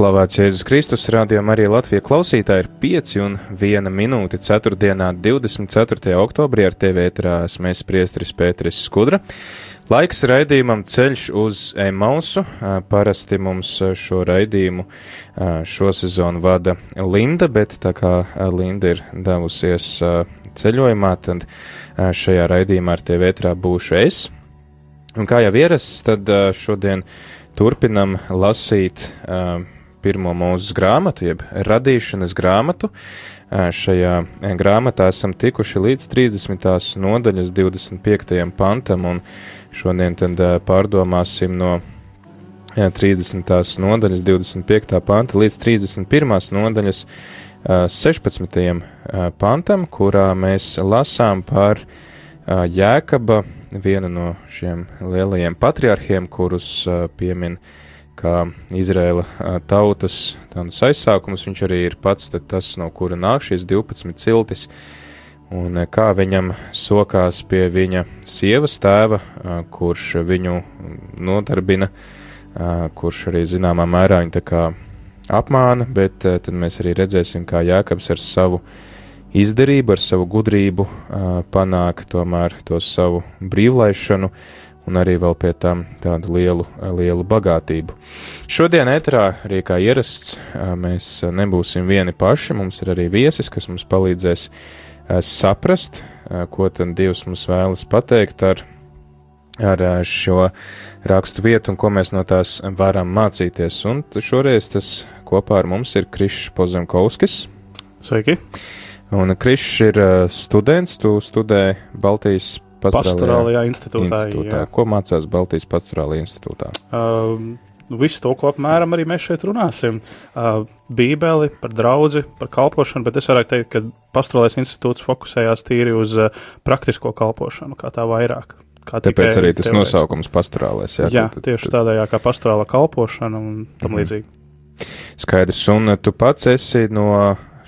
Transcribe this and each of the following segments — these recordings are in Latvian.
Slavēts Jēzus Kristus, rādījumā arī Latvijas klausītāji ir 5 un 1 minūte 4. 24. oktobrī ar TV ētrā esmu priestris Pēteris Skudra. Laiks raidījumam ceļš uz Emausu. Parasti mums šo raidījumu šo sezonu vada Linda, bet tā kā Linda ir devusies ceļojumā, tad šajā raidījumā ar TV ētrā būšu es. Un kā jau ierasts, tad šodien turpinam lasīt uh, pirmo mūzes grāmatu, jeb radīšanas grāmatu. Uh, šajā grāmatā esam tikuši līdz 30. nodaļas 25. pantam, un šodien tad uh, pārdomāsim no uh, 30. nodaļas 25. panta līdz 31. nodaļas 16. pantam, kurā mēs lasām par Jēkaba viena no šiem lielajiem patriarchiem, kurus piemin kā Izraēla tautas tādus aizsākumus. Viņš arī ir pats tas, no kura nāk šīs 12 ciltis, un kā viņam sokās pie viņa sievas tēva, kurš viņu nodarbina, kurš arī zināmā mērā viņu tā kā apmāna, bet tad mēs arī redzēsim, kā Jēkabs ar savu izdarību, ar savu gudrību panāk tomēr to savu brīvlaišanu un arī vēl pie tam tādu lielu, lielu bagātību. Šodien etrā, arī kā ierasts, mēs nebūsim vieni paši, mums ir arī viesis, kas mums palīdzēs saprast, ko tad Dievs mums vēlas pateikt ar, ar šo rakstu vietu un ko mēs no tās varam mācīties. Un šoreiz tas kopā ar mums ir Krišs Pozemkovskis. Sveiki! Un Krišs ir students, tu studē Baltijas pastorālajā institūtā. institūtā. Ko mācās Baltijas pastorālajā institūtā? Uh, Visu to, ko apmēram arī mēs šeit runāsim. Uh, bībeli, par draugu, par kalpošanu, bet es varētu teikt, ka pastorālais institūts fokusējās tīri uz uh, praktisko kalpošanu, kā tā vairāk. Kā Tāpēc arī tas teorēs. nosaukums pastorālais. Jā, jā tad, tieši tādējā kā pastorāla kalpošana un tam mm. līdzīgi. Skaidrs, un tu pats esi no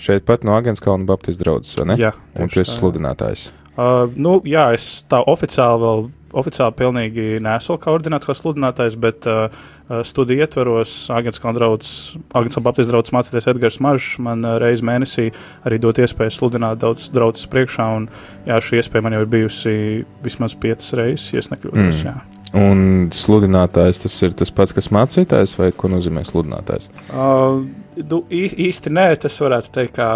šeit pat no Agenskalna Baptistu draudzes, vai ne? Jā. Un tu esi sludinātājs. Uh, nu, jā, es tā oficiāli vēl, oficiāli pilnīgi neesmu kā ordināts kā sludinātājs, bet uh, uh studiju ietveros Agenskalna draudzes, Agenskalna Baptistu draudzes mācīties Edgars Mažs, man uh, reiz mēnesī arī dot iespēju sludināt daudz draudzes priekšā, un jā, šī iespēja man jau ir bijusi vismaz piecas reizes, ja nekļūdos, mm. jā. Un sludinātājs tas ir tas pats, kas mācītājs, vai ko nozīmē sludinātājs? Uh, nu, īsti nē, tas varētu teikt, kā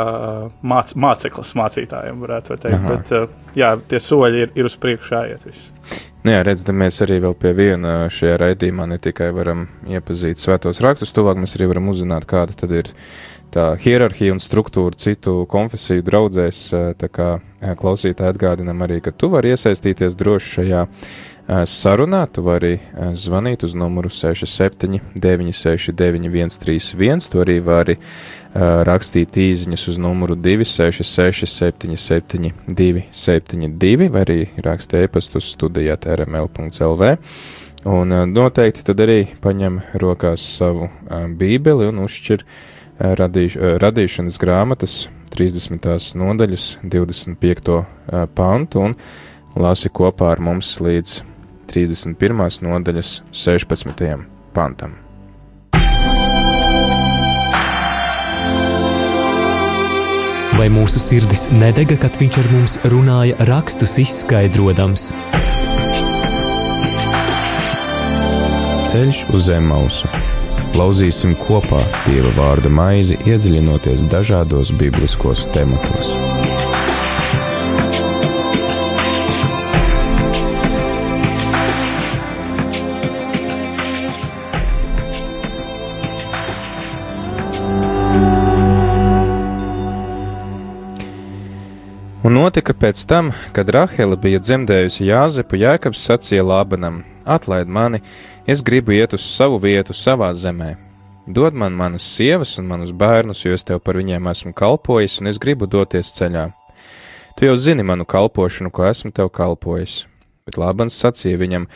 māc, māceklis mācītājiem, varētu teikt. Aha. Bet, jā, tie soļi ir, ir uz priekšu jāiet. Viss. Nu jā, redz, mēs arī vēl pie viena šajā raidījumā ne tikai varam iepazīt svētos rakstus, tuvāk mēs arī varam uzzināt, kāda tad ir tā hierarhija un struktūra citu konfesiju draudzēs. Tā kā klausītāji atgādinam arī, ka tu vari iesaistīties droši šajā sarunā. Tu vari zvanīt uz numuru 67 969 131, tu arī vari rakstīt īsiņas uz numuru 266 77 272 vai arī rakstīt e-pastu uz studijāt rml.lv. Un noteikti tad arī paņem rokās savu bībeli un uzšķir radīš, radīšanas grāmatas 30. nodaļas 25. pantu un lasi kopā ar mums līdz 31. nodaļas 16. pantam. Vai mūsu sirdis nedega, kad viņš ar mums runāja, rakstus izskaidrojams? Ceļš uz zem mausu. Lauzīsim kopā Dieva vārda maizi, iedziļinoties dažādos bibliskos tematos. Notika pēc tam, kad Rahela bija dzemdējusi Jāzepu, Jēkabs sacīja Lābanam: Atlaid mani, es gribu iet uz savu vietu savā zemē. Dod man manas sievas un manus bērnus, jo es tev par viņiem esmu kalpojis, un es gribu doties ceļā. Tu jau zini manu kalpošanu, ko esmu tev kalpojis. Bet Lābans sacīja viņam,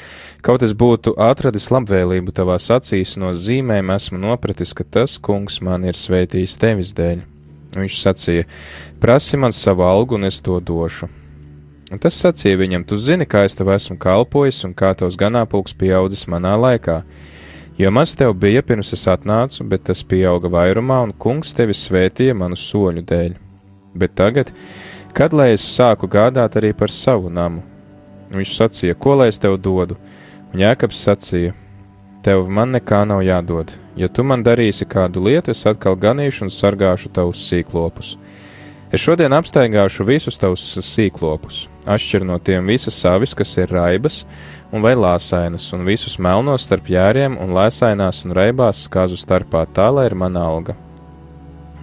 kaut es būtu atradis labvēlību tavās acīs, no zīmēm esmu nopratis, ka tas kungs man ir svētījis tevis dēļ. Viņš sacīja: Prasi man savu algu, un es to došu. Un tas sacīja viņam: Tu zini, kā es tev esmu kalpojis, un kā tavs ganāpulks pieaudzis manā laikā. Jo maz tev bija pirms es atnācu, bet tas pieauga vairumā, un kungs tevi svētīja manu soļu dēļ. Bet tagad, kad lai es sāku gādāt arī par savu namu, Viņš sacīja, ko lai es tev dodu? Un Jēkabs sacīja, tev man nekā nav jādod. Ja tu man darīsi kādu lietu, es atkal ganīšu un sargāšu tavus sīklopus. Es šodien apstaigāšu visus tavus sīklopus, atšķir no tiem visas savis, kas ir raibas un vai lāsainas, un visus melnos starp jēriem un lēsainās un raibās skazu starpā, tā lai ir mana alga.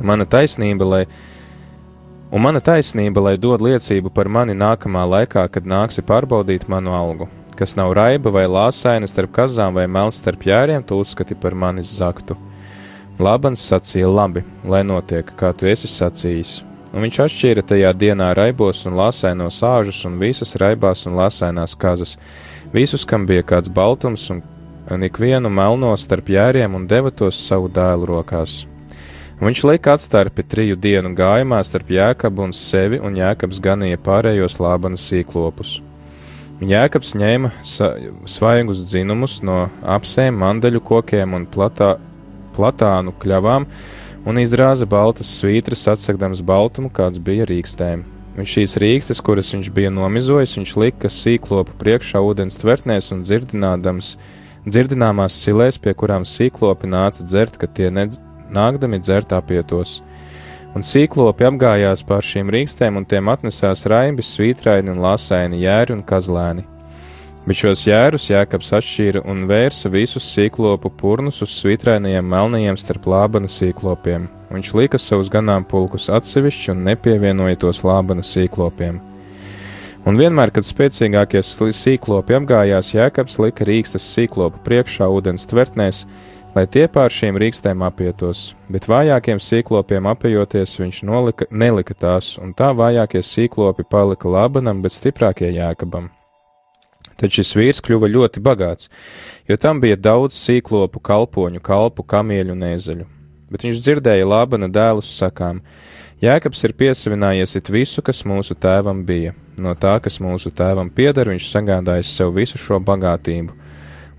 Mana taisnība, lai un mana taisnība, lai dod liecību par mani nākamā laikā, kad nāksi pārbaudīt manu algu. Kas nav raiba vai lāsaina starp kazām vai melns starp jēriem, tu uzskati par manis zaktu. Labans sacīja labi, lai notiek, kā tu esi sacījis. Un viņš atšķīra tajā dienā raibos un lāsainos āžus un visas raibās un lāsainās kazas, visus, kam bija kāds baltums un, un ikvienu melno starp jēriem un deva tos savu dēlu rokās. Viņš lika atstarpi triju dienu gājumā starp jēkabu un sevi, un jēkabs ganīja pārējos lābanas sīklopus. Jēkabs ņēma svaigus dzinumus no apsēm, mandeļu kokiem un platā, platānu kļavām un izrāza baltas svītras, atsakdams baltumu, kāds bija rīkstēm. Un šīs rīkstes, kuras viņš bija nomizojis, viņš lika sīklopu priekšā ūdens tvertnēs un dzirdinādams, dzirdināmās silēs, pie kurām sīklopi nāca dzert, ka tie nedz, nākdami dzert apietos. Un sīklopi apgājās pār šīm rīkstēm, un tiem atnesās raibi, svītraini un lasaini jēri un kazlēni. Bet šos jērus Jēkabs atšķīra un vērsa visus sīklopu purnus uz svītrainajiem melnajiem starp lābana sīklopiem. Viņš lika savus ganāmpulkus atsevišķi un nepievienoja tos lābana sīklopiem. Un vienmēr, kad spēcīgākie sīklopi apgājās, Jēkabs lika rīkstas sīklopu priekšā ūdens tvertnēs, lai tie pār šīm rīkstēm apietos, bet vājākiem sīklopiem apjoties viņš nolika, nelika tās, un tā vājākie sīklopi palika labanam, bet stiprākie jēkabam. Tad šis vīrs kļuva ļoti bagāts, jo tam bija daudz sīklopu, kalpoņu, kalpu, kamieļu un ēzeļu. Bet viņš dzirdēja Lābana dēlus sakām: Jēkabs ir piesavinājies it visu, kas mūsu tēvam bija. No tā, kas mūsu tēvam pieder, viņš sagādājis sev visu šo bagātību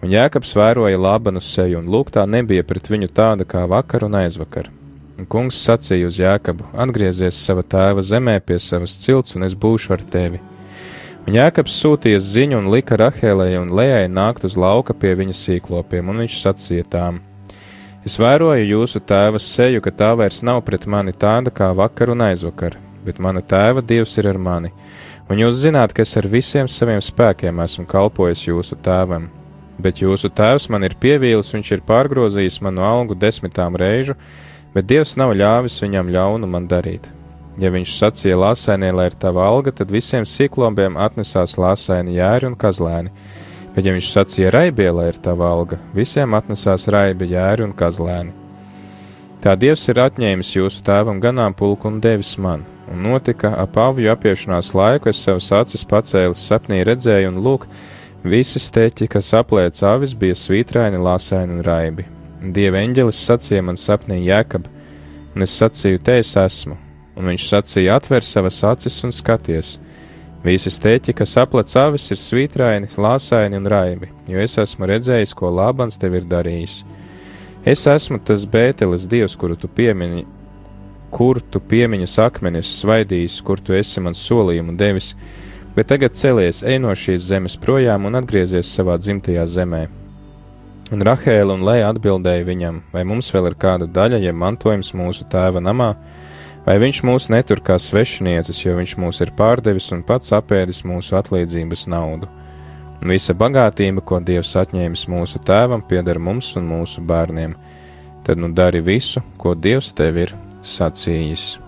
un Jēkabs vēroja Lābanu seju, un lūk, tā nebija pret viņu tāda kā vakar un aizvakar. Un kungs sacīja uz Jēkabu: Atgriezies sava tēva zemē pie savas cilts, un es būšu ar tevi. Un Jēkabs sūtīja ziņu un lika Rahēlai un Lējai nākt uz lauka pie viņa sīklopiem, un viņš sacīja tām: Es vēroju jūsu tēva seju, ka tā vairs nav pret mani tāda kā vakar un aizvakar, bet mana tēva dievs ir ar mani, un jūs zināt, ka es ar visiem saviem spēkiem esmu kalpojis jūsu tēvam, bet jūsu tēvs man ir pievīlis, viņš ir pārgrozījis manu algu desmitām reižu, bet Dievs nav ļāvis viņam ļaunu man darīt. Ja viņš sacīja lāsainie, lai ir tava alga, tad visiem sīklobiem atnesās lāsaini jēri un kazlēni, bet ja viņš sacīja raibie, lai ir tava alga, visiem atnesās raibi jēri un kazlēni. Tā Dievs ir atņēmis jūsu tēvam ganāmpulku un devis man, un notika ap avju apiešanās laiku, es savus acis pacēlis sapnī redzēju un lūk, Visi steķi, kas aplēc avis, bija svītraini, lāsaini un raibi. Dieva eņģelis sacīja man sapnī jēkab, un es sacīju, te es esmu, un viņš sacīja, atver savas acis un skaties. Visi steķi, kas aplec avis, ir svītraini, lāsaini un raibi, jo es esmu redzējis, ko Lābans tev ir darījis. Es esmu tas bētelis dievs, kuru tu piemini, kur tu piemiņas akmenis svaidījis, kur tu esi man solījumu devis, bet tagad celies, ej no šīs zemes projām un atgriezies savā dzimtajā zemē. Un Rahēla un Lēja atbildēja viņam, vai mums vēl ir kāda daļa, ja mantojums mūsu tēva namā, vai viņš mūs netur kā svešinieces, jo viņš mūs ir pārdevis un pats apēdis mūsu atlīdzības naudu. Un visa bagātība, ko Dievs atņēmis mūsu tēvam, pieder mums un mūsu bērniem. Tad nu dari visu, ko Dievs tev ir sacījis.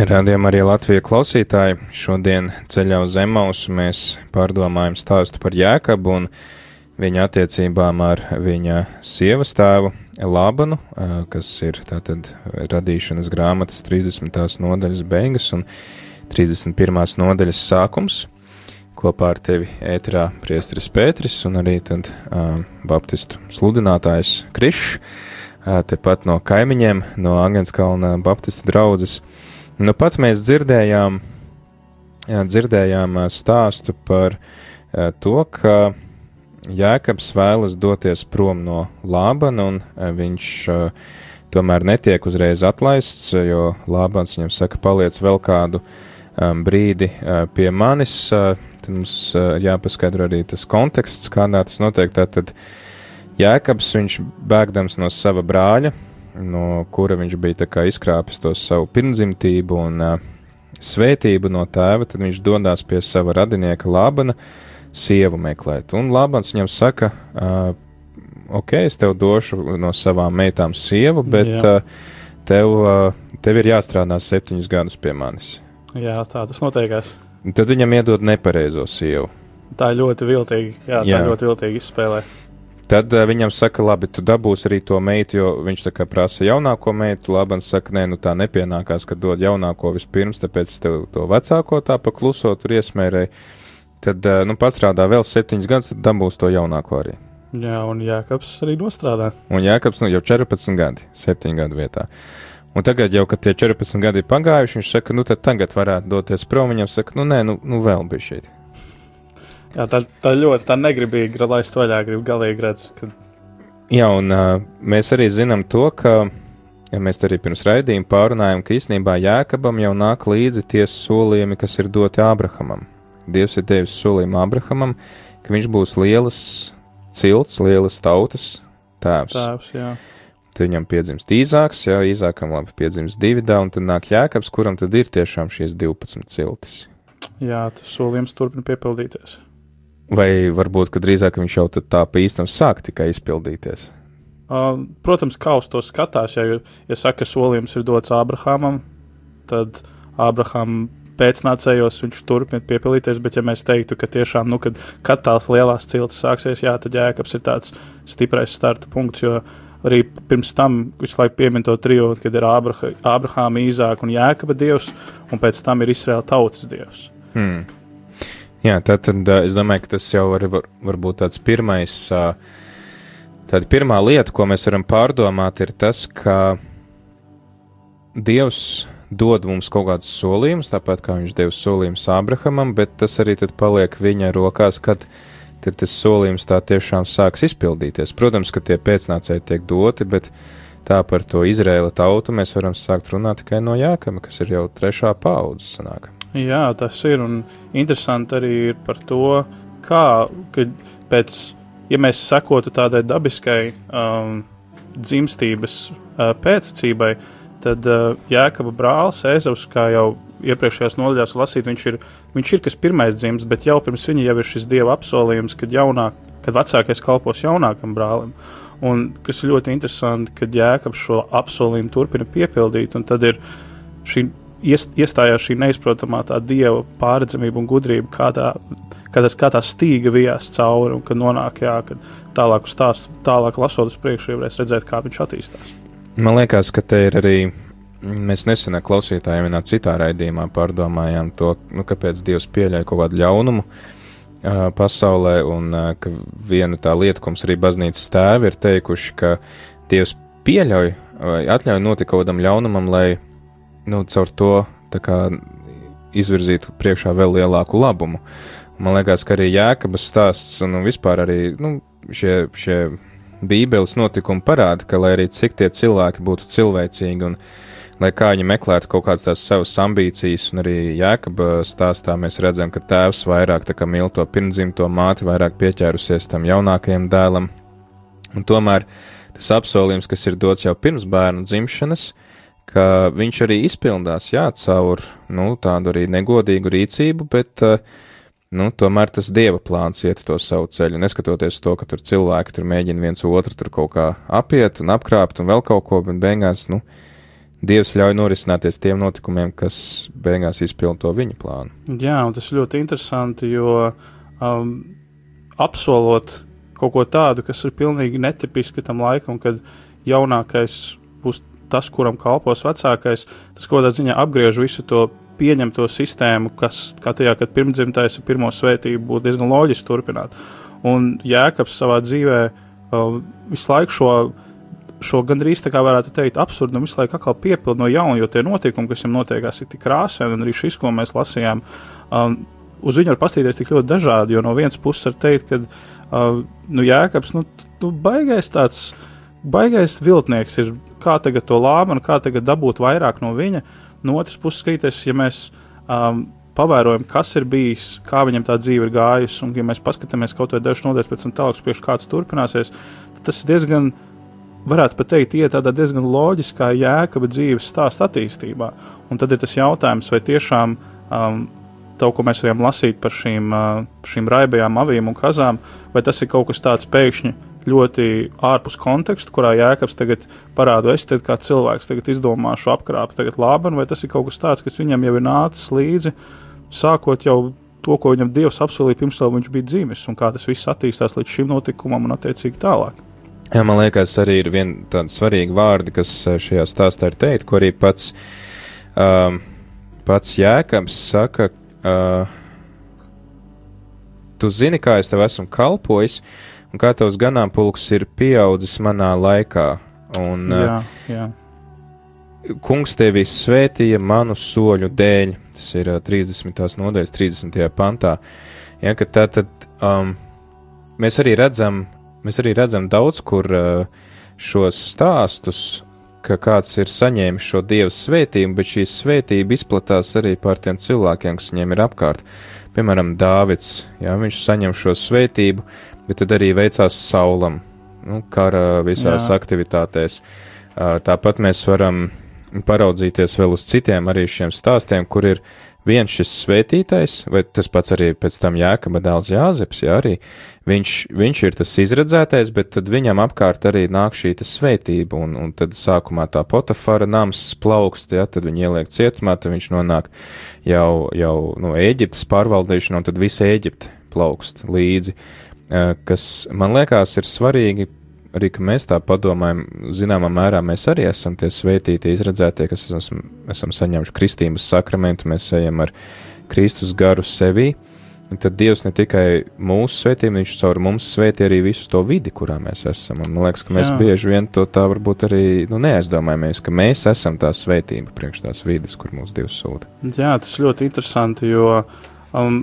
Ja rādījām arī Latvijas klausītāji, šodien ceļā uz Zemausu mēs pārdomājam stāstu par Jēkabu un viņa attiecībām ar viņa sievas tēvu Lābanu, kas ir tātad radīšanas grāmatas 30. nodaļas beigas un 31. nodaļas sākums. Kopā ar tevi ēterā priestris Pēteris un arī tad uh, baptistu sludinātājs Krišs, uh, tepat no kaimiņiem, no Agenskalna baptistu draudzes. Nu, pats mēs dzirdējām, jā, dzirdējām stāstu par to, ka Jēkabs vēlas doties prom no Lābana, un viņš tomēr netiek uzreiz atlaists, jo Lābans viņam saka, paliec vēl kādu brīdi pie manis. Tad mums jāpaskaidro arī tas konteksts, kādā tas notiek. Tātad Jēkabs, viņš bēgdams no sava brāļa, no kura viņš bija izkrāpis to savu pirmdzimtību un uh, svētību no tēva, tad viņš dodas pie sava radinieka Lābana sievu meklēt. Un Lābans viņam saka, uh, ok, es tev došu no savām meitām sievu, bet uh, tev, uh, tev ir jāstrādā septiņus gadus pie manis. Jā, tā tas notiekās. Tad viņam iedod nepareizo sievu. Tā ļoti viltīgi, jā, tā jā. ļoti viltīgi izspēlē. Tad uh, viņam saka, labi, tu dabūsi arī to meitu, jo viņš tā kā prasa jaunāko meitu. Labans saka, nē, nu tā nepienākās, ka dod jaunāko vispirms, tāpēc tev to vecāko tā pa kluso tur iesmērēja. Tad, uh, nu, pastrādā vēl septiņus gadus, tad dabūs to jaunāko arī. Jā, un Jākaps arī nostrādā. Un Jākaps, nu, jau 14 gadi, 7 gadu vietā. Un tagad, jau, kad tie 14 gadi ir pagājuši, viņš saka, nu, tad tagad varētu doties prom. Viņam saka, nu, nē, nu, nu vēl bija šeit. Jā, tā, tā ļoti tā negribīgi laist vaļā, grib galīgi redzēt. Kad... Jā, un uh, mēs arī zinām to, ka ja mēs arī pirms raidījuma pārunājam, ka īstenībā Jēkabam jau nāk līdzi tie solījumi, kas ir doti Ābrahamam. Dievs ir devis solījumu Ābrahamam, ka viņš būs lielas cilts, lielas tautas tēvs. tēvs jā. Tad viņam piedzimst īzāks, jā, īzākam labi piedzimst divi dēli, un tad nāk Jēkabs, kuram tad ir tiešām šīs 12 ciltis. Jā, tas solījums turpina piepildīties. Vai varbūt, ka drīzāk viņš jau tā pa īstam sāk tikai izpildīties? Uh, protams, kā uz to skatās, ja, ja saka, ka solījums ir dots Ābrahamam, tad Ābraham pēcnācējos viņš turpina piepildīties, bet ja mēs teiktu, ka tiešām, nu, kad, kad tās lielās ciltis sāksies, jā, tad Jēkabs ir tāds stiprais starta punkts, jo arī pirms tam visu laiku piemin to trijotu, kad ir Ābrahāma, Īzāka un Jēkaba dievs, un pēc tam ir Izraēla tautas dievs. Hmm. Jā, tad, tad es domāju, ka tas jau var, var, var būt tāds pirmais, tāda pirmā lieta, ko mēs varam pārdomāt, ir tas, ka Dievs dod mums kaut kādus solījumus, tāpat kā viņš deva solījumus Ābrahamam, bet tas arī tad paliek viņa rokās, kad tad tas solījums tā tiešām sāks izpildīties. Protams, ka tie pēcnācēji tiek doti, bet tā par to Izraēla tautu mēs varam sākt runāt tikai no Jākama, kas ir jau trešā paudze sanāk. Jā, tas ir. Un interesanti arī ir par to, kā pēc, ja mēs sekotu tādai dabiskai um, dzimstības uh, pēcacībai, tad uh, Jēkaba brālis Ēzavs, kā jau iepriekšējās nodaļās lasīt, viņš ir, viņš ir kas pirmais dzimis, bet jau pirms viņa jau ir šis dieva apsolījums, kad, jaunāk, kad vecākais kalpos jaunākam brālim. Un kas ir ļoti interesanti, kad Jēkabs šo apsolījumu turpina piepildīt, un tad ir šī iestājās šī neizprotamā tā dieva pārredzamība un gudrība, kā tā, kā tas, kā tā stīga vijās cauri un kad nonāk, jā, kad tālāk uz stāstu, tālāk lasot uz priekšu, varēs redzēt, kā viņš attīstās. Man liekas, ka te ir arī. Mēs nesenā klausītājā vienā citā raidījumā pārdomājām to, nu, kāpēc Dievs pieļauj kaut kādu ļaunumu uh, pasaulē, un uh, ka viena tā lieta, ko mums arī baznīcas tēvi ir teikuši, ka Dievs pieļauj vai atļauj notikt kaut kādam ļaunumam, lai nu, caur to kā, izvirzītu priekšā vēl lielāku labumu. Man liekas, ka arī Jēkabas stāsts un vispār arī nu, šie, šie Bībeles notikumi parāda, ka lai arī cik tie cilvēki būtu cilvēcīgi un lai kā viņi meklētu kaut kādas tās savas ambīcijas, un arī Jēkaba stāstā mēs redzam, ka tēvs vairāk mīl to pirmdzimto māti, vairāk pieķērusies tam jaunākajam dēlam. Un tomēr tas apsolījums, kas ir dots jau pirms bērnu dzimšanas, ka viņš arī izpildās, jā, caur, nu, tādu arī negodīgu rīcību, bet, nu, tomēr tas dieva plāns iet to savu ceļu, neskatoties to, ka tur cilvēki tur mēģina viens otru tur kaut kā apiet un apkrāpt un vēl kaut ko, bet beigās, nu, Dievs ļauj norisināties tiem notikumiem, kas beigās izpild to viņa plānu. Jā, un tas ļoti interesanti, jo um, apsolot kaut ko tādu, kas ir pilnīgi netipiski tam laikam, kad jaunākais būs tas, kuram kalpos vecākais, tas kaut kādā ziņā apgriež visu to pieņemto sistēmu, kas, kā tajā, kad pirmdzimtais ir pirmo svētību, būtu diezgan loģiski turpināt. Un Jēkabs savā dzīvē uh, visu laiku šo šo gandrīz tā kā varētu teikt absurdumu visu laiku atkal piepildu no jauna, jo tie notikumi, kas viņam notiekās, ir tik krāsaini, un arī šis, ko mēs lasījām, um, uz viņu var pastīties tik ļoti dažādi, jo no vienas puses var teikt, ka, uh, nu, Jēkabs, nu, nu, baigais tāds, baigais viltnieks ir, kā tagad to lāmanu, kā tagad dabūt vairāk no viņa, no otras puses skatīties, ja mēs um, pavērojam, kas ir bijis, kā viņam tā dzīve ir gājusi, un ja mēs paskatāmies kaut vai dažus nodaļas pēc tam tālāk, priekš kāds turpināsies, tad tas ir diezgan varētu pat teikt, iet tādā diezgan loģiskā jēkaba dzīves stāsta attīstībā. Un tad ir tas jautājums, vai tiešām um, to, ko mēs varam lasīt par šīm, uh, šīm raibajām avīm un kazām, vai tas ir kaut kas tāds pēkšņi ļoti ārpus konteksta, kurā jēkabs tagad parāda, es tagad kā cilvēks tagad izdomāšu apkrāpt tagad labi, vai tas ir kaut kas tāds, kas viņam jau ir nācis līdzi, sākot jau to, ko viņam Dievs apsolīja pirms tam viņš bija dzimis, un kā tas viss attīstās līdz šim notikumam un attiecīgi tālāk. Jā, man liekas, arī ir viena tāda svarīga vārda, kas eh, šajā stāstā ir teikt, ko arī pats, um, pats Jēkabs saka, uh, tu zini, kā es tev esmu kalpojis, un kā tavs ganāmpulks ir pieaudzis manā laikā. Un, jā, jā. Kungs tevi svētīja manu soļu dēļ, tas ir uh, 30. nodaļas, 30. pantā. Ja, tā tad um, mēs arī redzam, Mēs arī redzam daudz kur uh, šos stāstus, ka kāds ir saņēmis šo dievu svētību, bet šī svētība izplatās arī pār tiem cilvēkiem, kas viņiem ir apkārt. Piemēram, Dāvids, jā, viņš saņem šo svētību, bet tad arī veicās saulam, nu, kara visās jā. aktivitātēs. Tāpat mēs varam paraudzīties vēl uz citiem arī šiem stāstiem, kur ir viens šis svētītais, vai tas pats arī pēc tam Jēkaba dēls Jāzeps, jā, arī viņš, viņš ir tas izredzētais, bet tad viņam apkārt arī nāk šī svētība, un, un tad sākumā tā potafara nams plaukst, jā, tad viņi ieliek cietumā, tad viņš nonāk jau, jau no Ēģiptes pārvaldīšana, un tad visa Ēģipte plaukst līdzi, kas man liekas ir svarīgi arī, ka mēs tā padomājam, zināmā mērā mēs arī esam tie svētītie, izredzētie, kas esam, esam saņēmuši kristības sakramentu, mēs ejam ar Kristus garu sevī. Tad Dievs ne tikai mūsu svētību, viņš caur mums svētī arī visu to vidi, kurā mēs esam. Un man liekas, ka mēs Jā. bieži vien to tā varbūt arī nu, neaizdomājamies, ka mēs esam tā svētība priekš tās vidas, kur mūsu Dievs sūta. Jā, tas ļoti interesanti, jo um,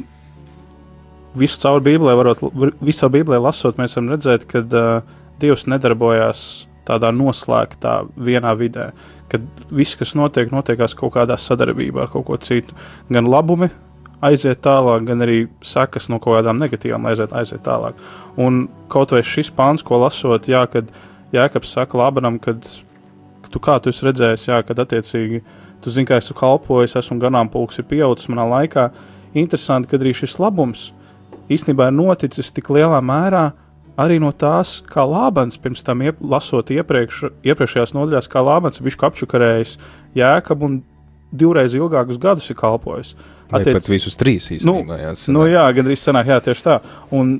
visu caur Bībelē, varot, visu caur Bībelē lasot, mēs varam redzēt, ka uh, Dievs nedarbojās tādā noslēgtā vienā vidē, kad viss, kas notiek, notiekās kaut kādā sadarbībā ar kaut ko citu. Gan labumi aiziet tālāk, gan arī sekas no kaut kādām negatīvām aiziet, aiziet tālāk. Un kaut vai šis pāns, ko lasot, jā, kad Jēkabs saka Labanam, kad tu kā tu esi redzējis, jā, kad attiecīgi tu zini, kā esmu kalpojis, esmu ganāmpulks ir pieaudzis manā laikā. Interesanti, ka arī šis labums īstenībā ir noticis tik lielā mērā, arī no tās, kā Lābans pirms tam iep, lasot iepriekš, iepriekšējās nodaļās, kā Lābans bija apčukarējis jēkabu un divreiz ilgākus gadus ir kalpojis. Attiec... Pat visus trīs īstenībā. Nu, jā, nu jā, gandrīz sanāk, jā, tieši tā. Un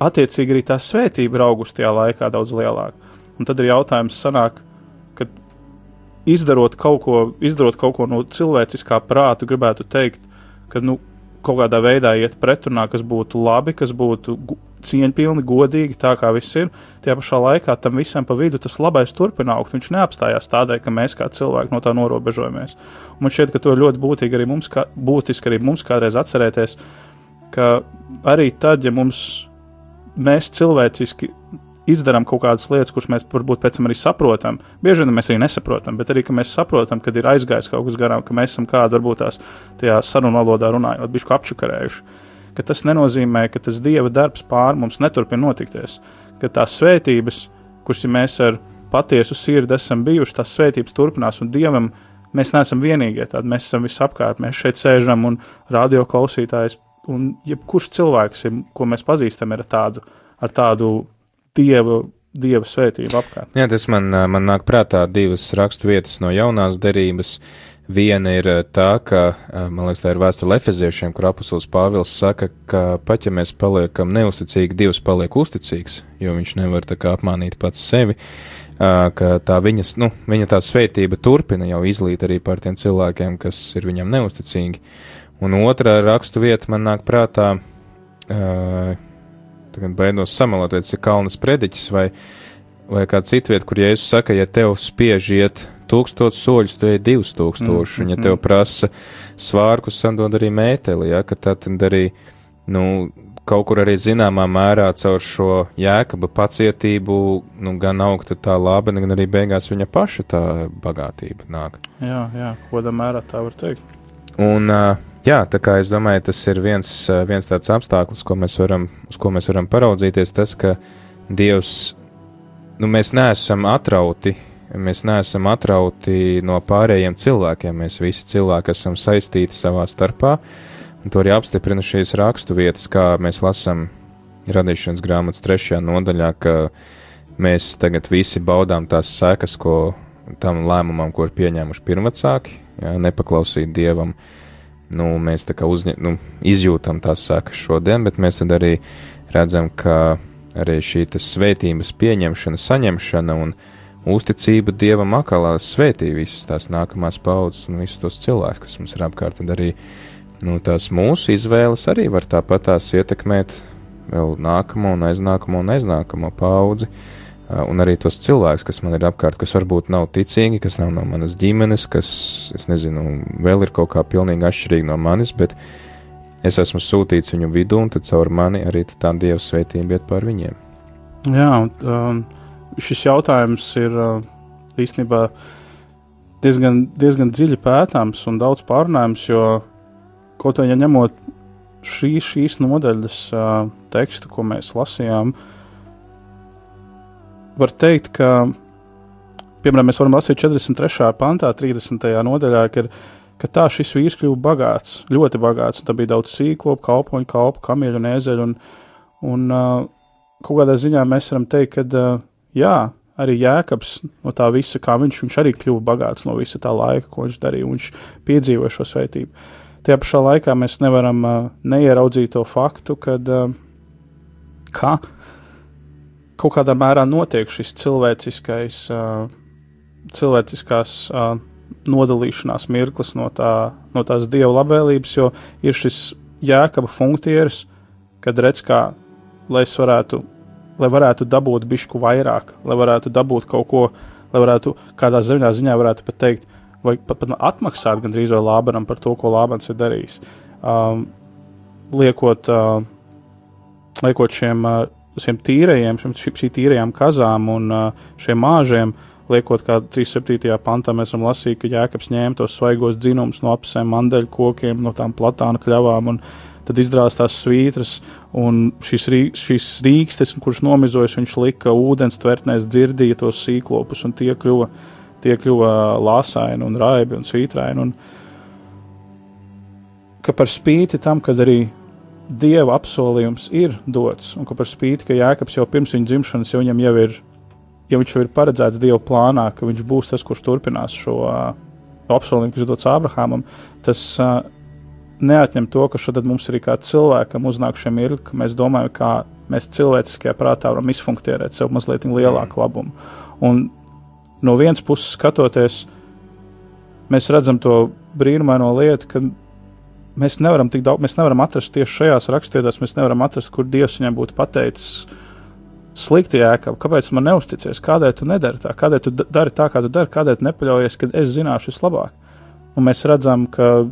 attiecīgi arī tā svētība ir augusi tajā laikā daudz lielāka. Un tad ir jautājums sanāk, kad izdarot kaut ko, izdarot kaut ko no cilvēciskā prāta, gribētu teikt, ka, nu, kaut kādā veidā iet pretrunā, kas būtu labi, kas būtu cieņpilni, godīgi, tā kā viss ir. Tajā pašā laikā tam visam pa vidu tas labais turpina augt. Viņš neapstājās tādēļ, ka mēs kā cilvēki no tā norobežojamies. Un man šķiet, ka to ļoti būtīgi arī mums, kā, būtiski arī mums kādreiz atcerēties, ka arī tad, ja mums mēs cilvēciski izdarām kaut kādas lietas, kuras mēs varbūt pēc tam arī saprotam. Bieži vien mēs arī nesaprotam, bet arī, mēs saprotam, kad ir aizgājis kaut kas garām, ka mēs esam kādu varbūt tās sarunu valodā runājot, bišku apčakarējuši. Ka tas nenozīmē, ka tas dieva darbs pār mums neturpina notikties, ka tās svētības, kuras mēs ar patiesu sirdi esam bijuši, tās svētības turpinās un dievam mēs neesam vienīgie tādi, mēs esam visapkārt, mēs šeit sēžam un radio klausītājs un jebkurš cilvēks, ko mēs pazīstam, ir ar tādu, ar tādu dievu, dieva svētību apkārt. Jā, tas man, man nāk prātā divas rakstu vietas no jaunās derības. Viena ir tā, ka, man liekas, tā ir vēsture Efeziešiem, kur apustulis Pāvils saka, ka pat ja mēs paliekam neusticīgi, Dievs paliek uzticīgs, jo viņš nevar tā kā apmānīt pats sevi, ka tā viņas, nu, viņa tā svētība turpina jau izlīt arī par tiem cilvēkiem, kas ir viņam neusticīgi. Un otrā rakstu vieta man nāk prātā, tagad baidos samalot, vai tas ir Kalnas prediķis vai, vai kā cita vieta, kur Jēzus saka, ja tev spiež iet tūkstot soļus, tu ej divus tūkstošus, mm, un ja tev mm. prasa svārkus, sadod arī mēteli, ja, ka tad arī, nu, kaut kur arī zināmā mērā caur šo jēkaba pacietību, nu, gan augta tā laba, gan arī beigās viņa paša tā bagātība nāk. Jā, jā, kodā mērā tā var teikt. Un, jā, tā kā es domāju, tas ir viens, viens tāds apstākļus, ko mēs varam, uz ko mēs varam paraudzīties, tas, ka Dievs, nu, mēs neesam atrauti Mēs neesam atrauti no pārējiem cilvēkiem. Mēs visi cilvēki esam saistīti savā starpā. Un to arī apstiprina šīs rakstu vietas, kā mēs lasām radīšanas grāmatas trešajā nodaļā, ka mēs tagad visi baudām tās sekas, ko tam lēmumam, ko ir pieņēmuši pirmvecāki, ja, nepaklausīt dievam. Nu, mēs tā kā uzņem, nu, izjūtam tās sekas šodien, bet mēs arī redzam, ka arī šī svētības pieņemšana, saņemšana un uzticība Dievam akalā svētī visas tās nākamās paudzes un visus tos cilvēkus, kas mums ir apkārt. Tad arī nu, tās mūsu izvēles arī var tāpat tās ietekmēt vēl nākamo un aiznākamo un aiznākamo paudzi. Un arī tos cilvēkus, kas man ir apkārt, kas varbūt nav ticīgi, kas nav no manas ģimenes, kas, es nezinu, vēl ir kaut kā pilnīgi atšķirīgi no manis, bet es esmu sūtīts viņu vidū, un tad caur mani arī tā Dieva svētība iet pār viņiem. Jā, un um, šis jautājums ir īstenībā diezgan, diezgan dziļi pētāms un daudz pārunājams, jo kaut arī ja ņemot šī, šīs nodaļas uh, tekstu, ko mēs lasījām, var teikt, ka, piemēram, mēs varam lasīt 43. pantā, 30. nodaļā, ka, ka tā šis vīrs kļuva bagāts, ļoti bagāts, tā bija daudz sīklopu, kalpoņu, kalpu, kamieļu un ēzeļu, un, un kaut kādā ziņā mēs varam teikt, ka jā, arī Jēkabs no tā visa, kā viņš, viņš arī kļuva bagāts no visa tā laika, ko viņš darīja, viņš piedzīvoja šo svētību. Tajā pašā laikā mēs nevaram uh, neieraudzīt to faktu, kad, uh, ka kaut kādā mērā notiek šis cilvēciskais, cilvēciskās nodalīšanās mirklis no, tā, no tās dieva labvēlības, jo ir šis jēkaba funkcijas, kad redz, kā lai es varētu lai varētu dabūt bišku vairāk, lai varētu dabūt kaut ko, lai varētu kādā ziņā, ziņā varētu pat teikt, vai pat, pat atmaksāt gandrīz vai Lābanam par to, ko Lābans ir darījis. Um, liekot, uh, liekot šiem, uh, šiem tīrajiem, šiem, šī tīrajām kazām un uh, šiem māžiem, liekot, kā 37. pantā mēs varam lasīt, ka Jēkabs ņēma tos svaigos dzinumus no apsēm, mandeļu kokiem, no tām platāna kļavām un tad izdrās tās svītras, un šis, rī, šis rīkstes, kurš nomizojas, viņš lika ūdens tvertnēs, dzirdīja tos sīklopus, un tie kļuva, tie kļuva lāsaini un raibi un svītraini. Un ka par spīti tam, kad arī dieva apsolījums ir dots, un ka par spīti, ka Jēkabs jau pirms viņa dzimšanas jau viņam jau ir, ja viņš jau ir paredzēts dieva plānā, ka viņš būs tas, kurš turpinās šo uh, apsolījumu, kas dots Ābrahamam, tas uh, neatņem to, ka šodien mums arī kā cilvēkam uznāk šie mirkļi, ka mēs domājam, kā mēs cilvēciskajā prātā varam izfunkcionēt sev mazliet lielāku mm. labumu. Un no vienas puses skatoties, mēs redzam to brīnumaino lietu, ka mēs nevaram tik daudz, mēs nevaram atrast tieši šajās rakstvietās, mēs nevaram atrast, kur Dievs viņam būtu pateicis. Slikti jēkab, kāpēc man neusticies, kādēļ tu nedari tā, kādēļ tu dari tā, kā tu dari, kādēļ tu nepaļaujies, ka es zināšu vislabāk. Un mēs redzam, ka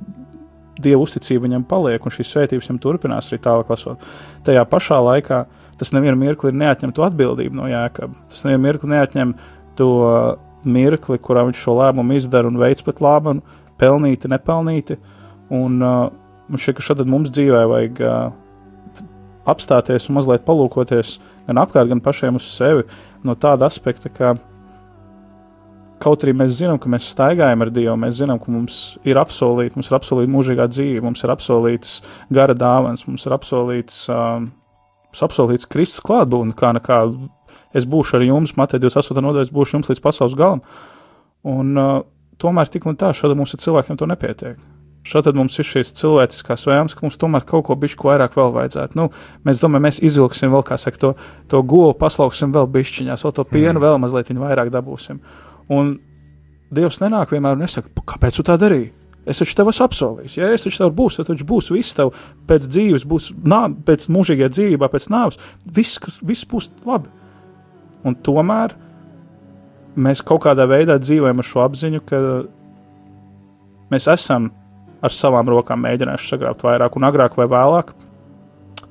Dieva uzticība viņam paliek, un šīs svētības viņam turpinās arī tālāk lasot. Tajā pašā laikā tas nevienu mirkli neatņem to atbildību no Jēkabas. Tas nevienu mirkli neatņem to mirkli, kurā viņš šo lēmumu izdara un veids pat labu, pelnīti, nepelnīti. Un uh, man šķiet, ka šad mums dzīvē vajag uh, apstāties un mazliet palūkoties gan apkārt, gan pašiem uz sevi no tāda aspekta, ka kaut arī mēs zinām, ka mēs staigājam ar Dievu, mēs zinām, ka mums ir apsolīta, mums ir apsolīta mūžīgā dzīve, mums ir apsolīts gara dāvans, mums ir apsolīts, um, apsolīts Kristus klātbūtne, kā nekā es būšu ar jums, Matei 28. nodaļas, būšu jums līdz pasaules galam. Un uh, tomēr tik un tā, šādi mums ir cilvēkiem to nepietiek. Šādi mums ir šīs cilvēciskās vēlmes, ka mums tomēr kaut ko bišķi vairāk vēl vajadzētu. Nu, mēs domājam, mēs izvilksim vēl, kā saka, to, to govu, paslauksim vēl bišķiņās, vēl to pienu mm. vēl mazliet vairāk dabūsim. Un Dievs nenāk vienmēr un nesaka, kāpēc tu tā darīji? Es taču tev esmu apsolījis, ja es taču tev būšu, tad būs viss tev pēc dzīves, būs nā, pēc mūžīgajā dzīvībā, pēc nāves. Viss, viss būs labi. Un tomēr mēs kaut kādā veidā dzīvojam ar šo apziņu, ka mēs esam ar savām rokām mēģinājuši sagrābt vairāk, un agrāk vai vēlāk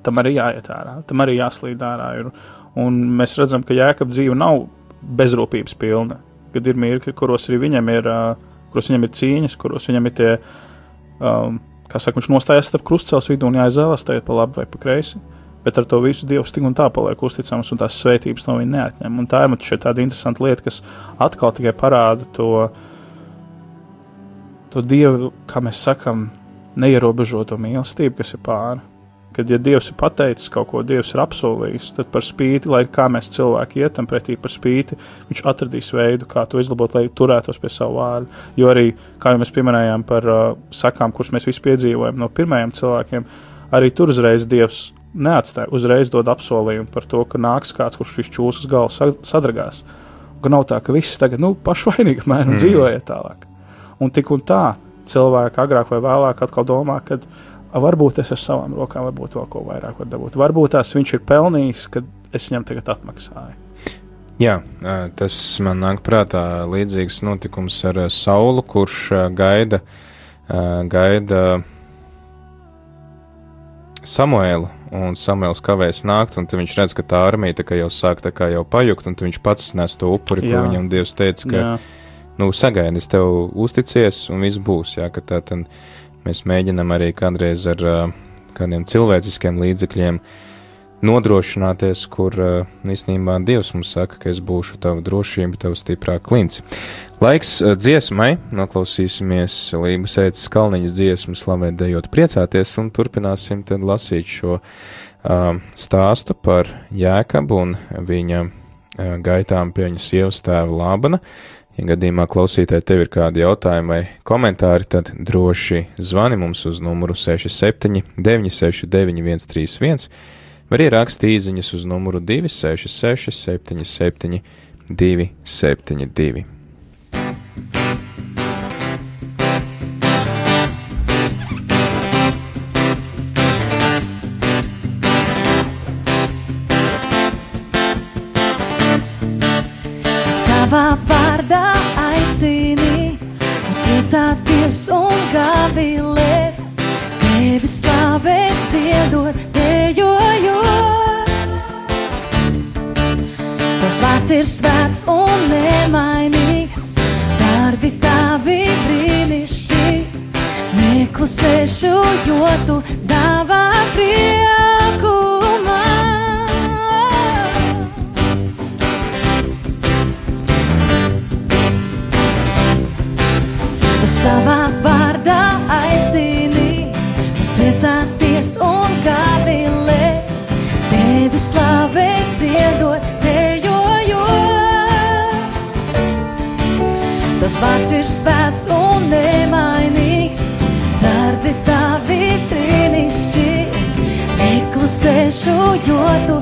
tam arī jāiet ārā, tam arī jāslīd ārā. Ir. Un mēs redzam, ka jēkab dzīve nav bezrūpības pilna, kad ir mirkļi, kuros arī viņam ir, kuros viņam ir cīņas, kuros viņam ir tie, um, kā saka, viņš nostājas starp krustcels vidu un jāizvēlas, tagad pa labi vai pa kreisi. Uh, bet ar to visu Dievs tik un tā paliek uzticams, un tās svētības no viņa neatņem. Un tā ir šeit tāda interesanta lieta, kas atkal tikai parāda to, to Dievu, kā mēs sakam, neierobežoto mīlestību, kas ir pāri. Kad ja Dievs ir pateicis kaut ko, Dievs ir apsolījis, tad par spīti, lai kā mēs cilvēki ietam pretī par spīti, Viņš atradīs veidu, kā to izlabot, lai turētos pie savu vārdu. Jo arī, kā jau mēs pieminējām par uh, sakām, kuras mēs visi piedzīvojam no pirmajiem cilvēkiem, arī tur uzreiz Dievs neatstāja, uzreiz dod apsolījumu par to, ka nāks kāds, kurš šīs čūskas galvas sadragās. Ka nav tā, ka viss tagad, nu, pašvainīgi mēram mm. dzīvojiet tālāk. Un tik un tā cilvēki agrāk vai vēlāk atkal domā, ka varbūt es ar savām rokām, varbūt vēl ko vairāk var dabūt. Varbūt tās viņš ir pelnījis, kad es viņam tagad atmaksāju. Jā, tas man nāk prātā līdzīgs notikums ar Saulu, kurš gaida, gaida Samuēlu, un Samuēls kavēs nākt, un viņš redz, ka tā armija tā jau sāk tā jau pajukt, un viņš pats nes to upuri, jā. ko viņam Dievs teica, ka, jā. Nu, sagaidi, es tev uzticies, un viss būs, jā, tā tad mēs mēģinam arī kādreiz ar uh, kādiem cilvēciskiem līdzekļiem uh, nodrošināties, kur uh, īstenībā Dievs mums saka, ka es būšu tava drošība, tava stiprā klints. Laiks uh, dziesmai, noklausīsimies Lības ētas kalniņas dziesmu, slavēt, dejot, priecāties, un turpināsim tad lasīt šo uh, stāstu par Jēkabu un viņa uh, gaitām pie viņa sievas tēva Lābana. Ja gadījumā klausītāji tev ir kādi jautājumi vai komentāri, tad droši zvani mums uz numuru 67 969 131 var ierakstīt īsiņas uz numuru 266, 77, 272. Savā priecāties un gavilēt, tevi slavēt, ziedot, Tavs vārds ir svēts un nemainīgs, darbi tavi brīnišķīgi. Neklusēšu, jo tu dāvā prieku Tavs vārds ir svēts un nemainīgs, darbi tavi brīnišķīgi. Neklusēšu, jo tu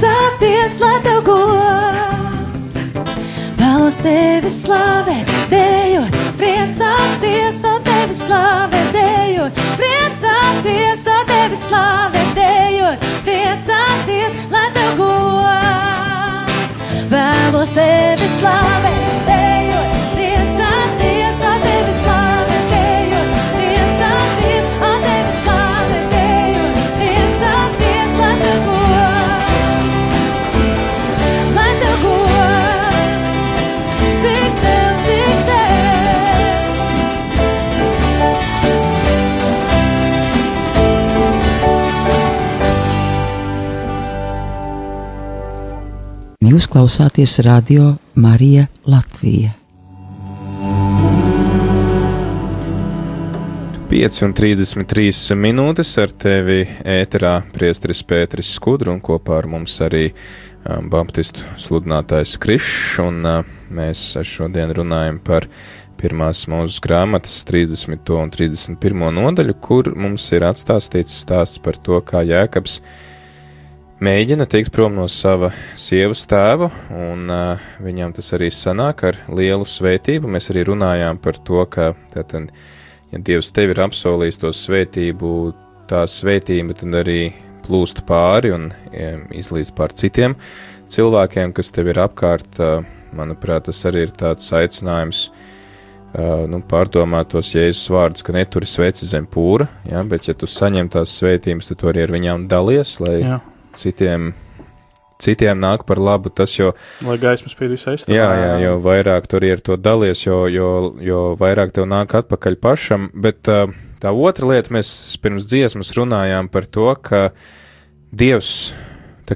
priecāties, lai tev gods. Vēlos tevi slavēt, dejot, priecāties, un tevi slavēt, dejot, priecāties, un tevi slavēt, dejot, priecāties, lai tev gods. Vēlos tevi slavēt, dejot, klausāties radio Marija Latvija. 5 un 33 minūtes ar tevi ēterā priestris Pēteris Skudru un kopā ar mums arī um, baptistu sludinātājs Krišs, un uh, mēs šodien runājam par pirmās mūzes grāmatas 30. un 31. nodaļu, kur mums ir atstāstīts stāsts par to, kā Jēkabs mēģina tikt prom no sava sievas tēva, un uh, viņam tas arī sanāk ar lielu svētību. Mēs arī runājām par to, ka tātad, ja Dievs tev ir apsolījis to svētību, tā svētība tad arī plūst pāri un um, izlīdz pār citiem cilvēkiem, kas tev ir apkārt. Uh, manuprāt, tas arī ir tāds aicinājums. Uh, nu, pārdomāt tos jēzus vārdus, ka neturi sveci zem pūra, ja, bet, ja tu saņem tās svētības, tad tu arī ar viņām dalies, lai Jā. Citiem, citiem nāk par labu tas, jo, Lai gaismas spīd visai istabā. jā, jā, jo vairāk tur ir to dalies, jo, jo, jo vairāk tev nāk atpakaļ pašam, bet uh, tā otra lieta, mēs pirms dziesmas runājām par to, ka Dievs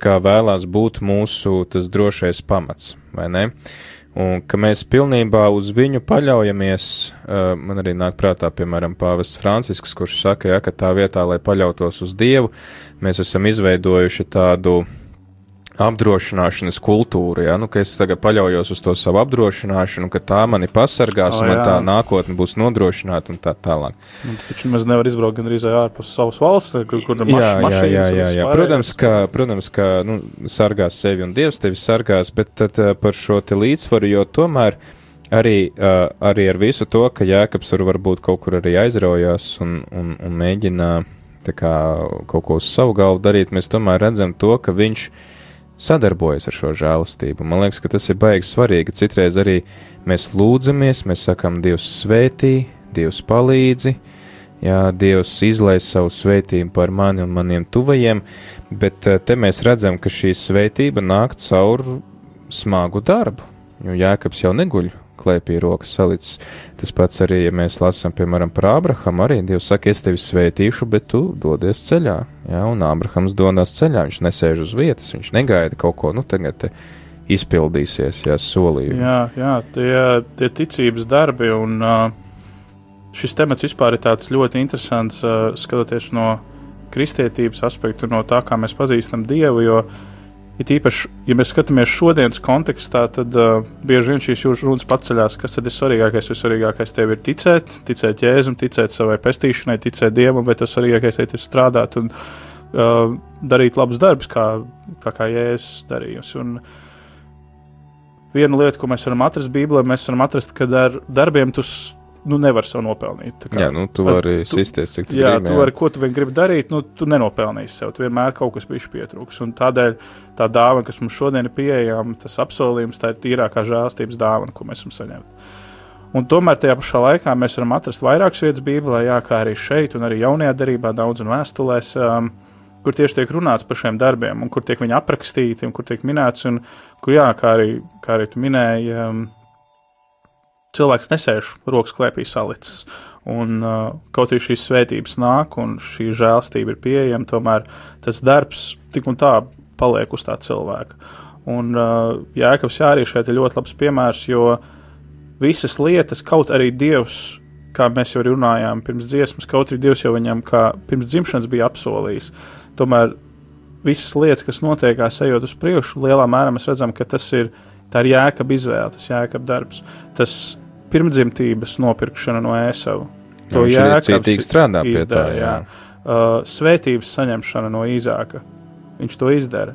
kā vēlās būt mūsu tas drošais pamats, vai ne? Un ka mēs pilnībā uz viņu paļaujamies, uh, man arī nāk prātā, piemēram, Pāvests Francisks, kurš saka, ja, ka tā vietā, lai paļautos uz Dievu, mēs esam izveidojuši tādu apdrošināšanas kultūru, ja, nu, ka es tagad paļaujos uz to savu apdrošināšanu, ka tā mani pasargās, O, un tā nākotne būs nodrošināta un tā tālāk. Nu, taču mēs nevaram izbraukt gandrīz ārpus savas valsts, kur, kur ir Jā, maš, jā, jā, jā, jā. Protams, ka, protams, ka nu, sargās sevi un Dievs tevi sargās, bet tad, uh, par šo līdzsvaru, jo tomēr arī, uh, arī ar visu to, ka Jēkabs var varbūt kaut kur arī aizraujās un, un, un mēģina tā kā kaut ko uz savu galvu darīt, mēs tomēr redzam to, ka viņš sadarbojas ar šo žēlastību. Man liekas, ka tas ir baigi svarīgi. Citreiz arī mēs lūdzamies, mēs sakam, Dievs svētī, Dievs palīdzi, Jā, Dievs izlaiž savu svētību par mani un maniem tuvajiem, bet eh, te mēs redzam, ka šī svētība nāk caur smagu darbu. Jo Jēkabs jau neguļ klēpī rokas salicis. Tas pats arī, ja mēs lasām, piemēram, par Ābrahamu, arī Dievs saka, es tevi svētīšu, bet tu dodies ceļā. Jā, un Ābrahams dodas ceļā, viņš nesēž uz vietas, viņš negaida kaut ko, nu tagad te izpildīsies, jā, solījumi. Jā, jā tie, tie ticības darbi un uh, šis temats vispār ir tāds ļoti interesants, uh, skatoties no kristietības aspektu, no tā, kā mēs pazīstam Dievu, jo it īpaši, ja mēs skatāmies šodienas kontekstā, tad uh, bieži vien šīs jūras runas paceļās, kas tad ir svarīgākais, vissvarīgākais tev ir ticēt, ticēt Jēzum, ticēt savai pestīšanai, ticēt Dievam, bet tas svarīgākais ir strādāt un uh, darīt labus darbus, kā, tā kā Jēzus darījusi. Un, viena lieta, ko mēs varam atrast Bībelē, mēs varam atrast, ka ar darbiem tu nu, nevari sev nopelnīt. Kā- Jā, nu tu Ar- vari sisties, cik tu Jā, gribi. tu vari, ko tu vien gribi darīt, nu, tu nenopelnīsi sev. Tu vienmēr kaut kas bišķi pietrūks. Un tādēļ tā dāvana, kas mums šodien ir pieejama, tas apsolījums, tā ir tīrākā žēlstības dāvana, ko mēs esam saņēmuši. Un tomēr tajā pašā laikā mēs varam atrast vairākas vietas Bībelē, jā, kā arī šeit, un arī jaunajā darbā, daudz un vēstulēs, um, kur tieši tiek runāts par šiem darbiem, un kur tiek viņi aprakstīti, un kur tiek minēts, un kur, jā, kā arī, kā arī tu minēji, um, cilvēks nesēž rokas klēpī salicis. Un, uh, kaut arī šīs svētības nāk, un šī žēlstība ir pieejama, tomēr tas darbs tik un tā paliek uz tā cilvēka. Un uh, Jēkabs jā, arī šeit ir ļoti labs piemērs, jo visas lietas, kaut arī Dievs, kā mēs jau runājām pirms dziesmas, kaut arī Dievs jau viņam kā pirms dzimšanas bija apsolījis, tomēr visas lietas, kas notiekās ejot uz priekšu, lielā mērā mēs redzam, ka tas ir, ir Jēkab izvēle, tas Jēkab darbs. Tas pirmdzimtības nopirkšana no ēsava. Nu, arī cītīgi strādā pie tā, jā. uh, svētības saņemšana no Īzāka. Viņš to izdara.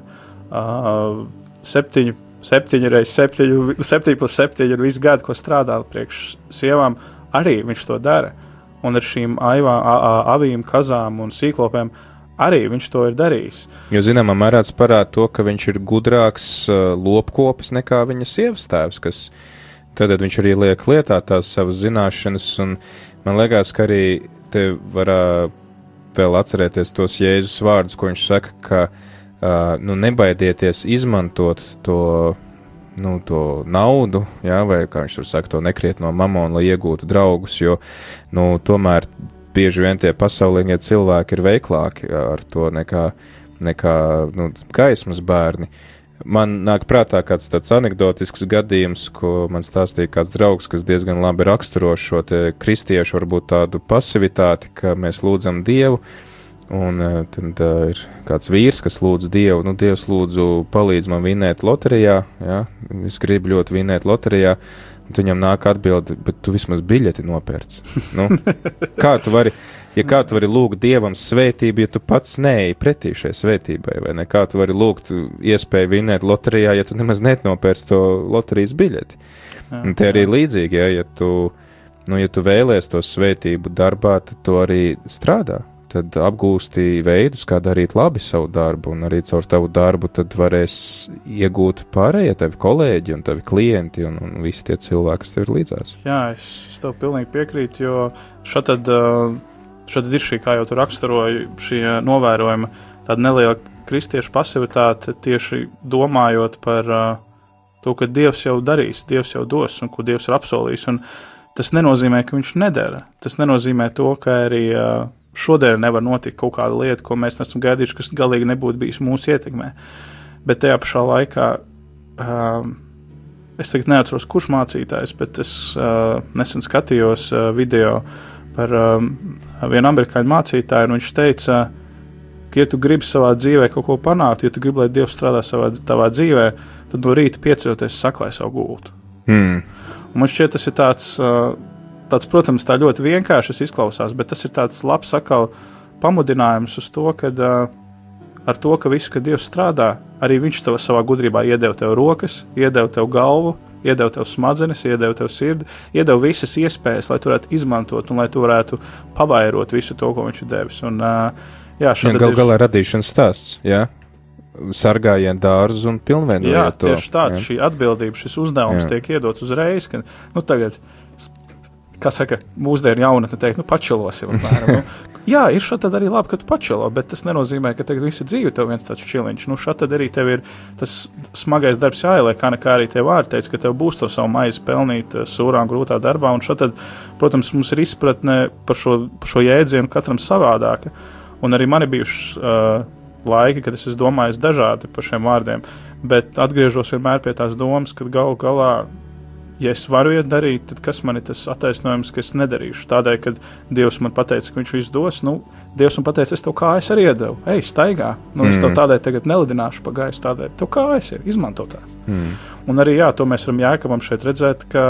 Uh, septiņi, septiņi reizes septiņi, septiņi plus septiņi ir visu gadu, ko strādā priekš sievām, arī viņš to dara. Un ar šīm aivā, a, a, avīm, kazām un sīklopēm arī viņš to ir darījis. Jo zināmā mērā tas parāda to, ka viņš ir gudrāks uh, lopkopis nekā viņa sievas tēvs, kas tad viņš arī liek lietā tās savas zināšanas, un man liekas, ka arī te var uh, vēl atcerēties tos Jēzus vārdus, ko viņš saka, ka uh, nu, nebaidieties izmantot to nu, to naudu, jā, vai kā viņš tur saka, to nekriet no mamona, lai iegūtu draugus, jo nu, tomēr bieži vien tie pasaulīgie cilvēki ir veiklāki ar to nekā, nekā nu, gaismas bērni. Man nāk prātā kāds tāds anekdotisks gadījums, ko man stāstīja kāds draugs, kas diezgan labi raksturo šo kristiešu varbūt tādu pasivitāti, ka mēs lūdzam Dievu, un uh, tad uh, ir kāds vīrs, kas lūdz Dievu, nu, Dievs lūdzu palīdz man vinēt loterijā, jā, es gribu ļoti vinēt loterijā, Un viņam nāk atbildi, bet tu vismaz biļeti nopērci. Nu, kā tu vari, ja kā tu vari lūgt dievam svētību, ja tu pats neej pretī šai svētībai, vai ne? Kā tu vari lūgt iespēju vinēt loterijā, ja tu nemaz netnopērci to loterijas biļeti? Jā, Un te arī līdzīgi, ja, ja tu, nu, ja tu vēlies to svētību darbā, tad tu arī strādā tad apgūsti veidus, kā darīt labi savu darbu, un arī caur tavu darbu tad varēs iegūt pārējie tavi kolēģi un tavi klienti un, un visi tie cilvēki, kas tev ir līdzās. Jā, es, es tev pilnīgi piekrītu, jo šad tad, šad ir šī, kā jau tu raksturoji, šī novērojuma tāda neliela kristiešu pasivitāte tieši domājot par to, ka Dievs jau darīs, Dievs jau dos un ko Dievs ir apsolījis. Un tas nenozīmē, ka viņš nedara. Tas nenozīmē to, ka arī uh, šodien nevar notikt kaut kāda lieta, ko mēs nesam gaidījuši, kas galīgi nebūtu bijis mūsu ietekmē. Bet tajā pašā laikā um, es tagad neatceros, kurš mācītājs, bet es uh, nesen skatījos uh, video par um, vienu amerikāņu mācītāju, un viņš teica, ka, ja tu gribi savā dzīvē kaut ko panākt, ja tu gribi, lai Dievs strādā savā tavā dzīvē, tad no rīta pieceļoties saklē savu gultu. Hmm. Un man šķiet, tas ir tāds. Uh, tāds, protams, tā ļoti vienkāršs izklausās, bet tas ir tāds labs sakal pamudinājums uz to, ka uh, ar to, ka viss, ka Dievs strādā, arī Viņš tev savā gudrībā iedeva tev rokas, iedeva tev galvu, iedeva tev smadzenes, iedeva tev sirdi, iedeva visas iespējas, lai tu varētu izmantot un lai tu varētu pavairot visu to, ko Viņš ir devis. Un, jā, jā, gal galā ir radīšanas stāsts. Jā sargājiet dārzus un pilnveidojiet jā, to. Tieši tāds - šī atbildība, šis uzdevums jā. tiek iedots uzreiz, ka nu, tagad kā saka, mūsdienu jaunatne teikt, nu, pačelosim. nu, jā, ir šādi arī labi, ka tu pačelo, bet tas nenozīmē, ka tagad visu dzīvi tev viens tāds čiliņš. Nu, šādi arī tev ir tas smagais darbs jāieliek, kā nekā arī tev vārdi teica, ka tev būs to savu maizi pelnīt eh, sūrā un grūtā darbā. Un šādi, protams, mums ir izpratne par šo, par šo jēdzienu katram savādāka. Un arī man ir bijuši uh, laiki, kad es domājis dažādi par šiem vārdiem, bet atgriežos vienmēr pie tās domas, ka galu galā ja es varu iet darīt, tad kas man ir tas attaisnojums, ka es nedarīšu? Tādēļ, ka Dievs man teica, ka Viņš visu dos, nu, Dievs man teica, es tev kājas arī iedevu, ej, staigā. Nu, mm. Es tev mm. tādēļ tagad nelidināšu pa gaisu, tādēļ tev kājas ir, izmanto tās. Mm. Un arī, jā, to mēs varam jēkabam šeit redzēt, ka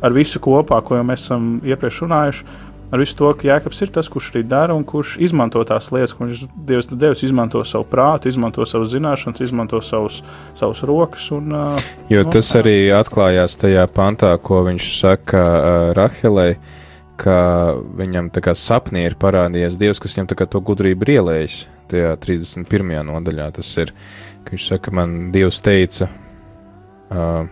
ar visu kopā, ko jau mēs esam iepriekš runājuši, ar visu to, ka Jēkabs ir tas, kurš arī dara un kurš izmanto tās lietas, ko viņš Dievs, Dievs izmanto savu prātu, izmanto savas zināšanas, izmanto savus, savus rokas. Un, uh, jo nu, tas tā. arī atklājās tajā pantā, ko viņš saka uh, Rahelei. Ka viņam tā kā sapnī ir parādījies Dievs, kas viņam to gudrību ir ielējis. Tajā 31. nodaļā tas ir. Viņš saka, man Dievs teica, uh,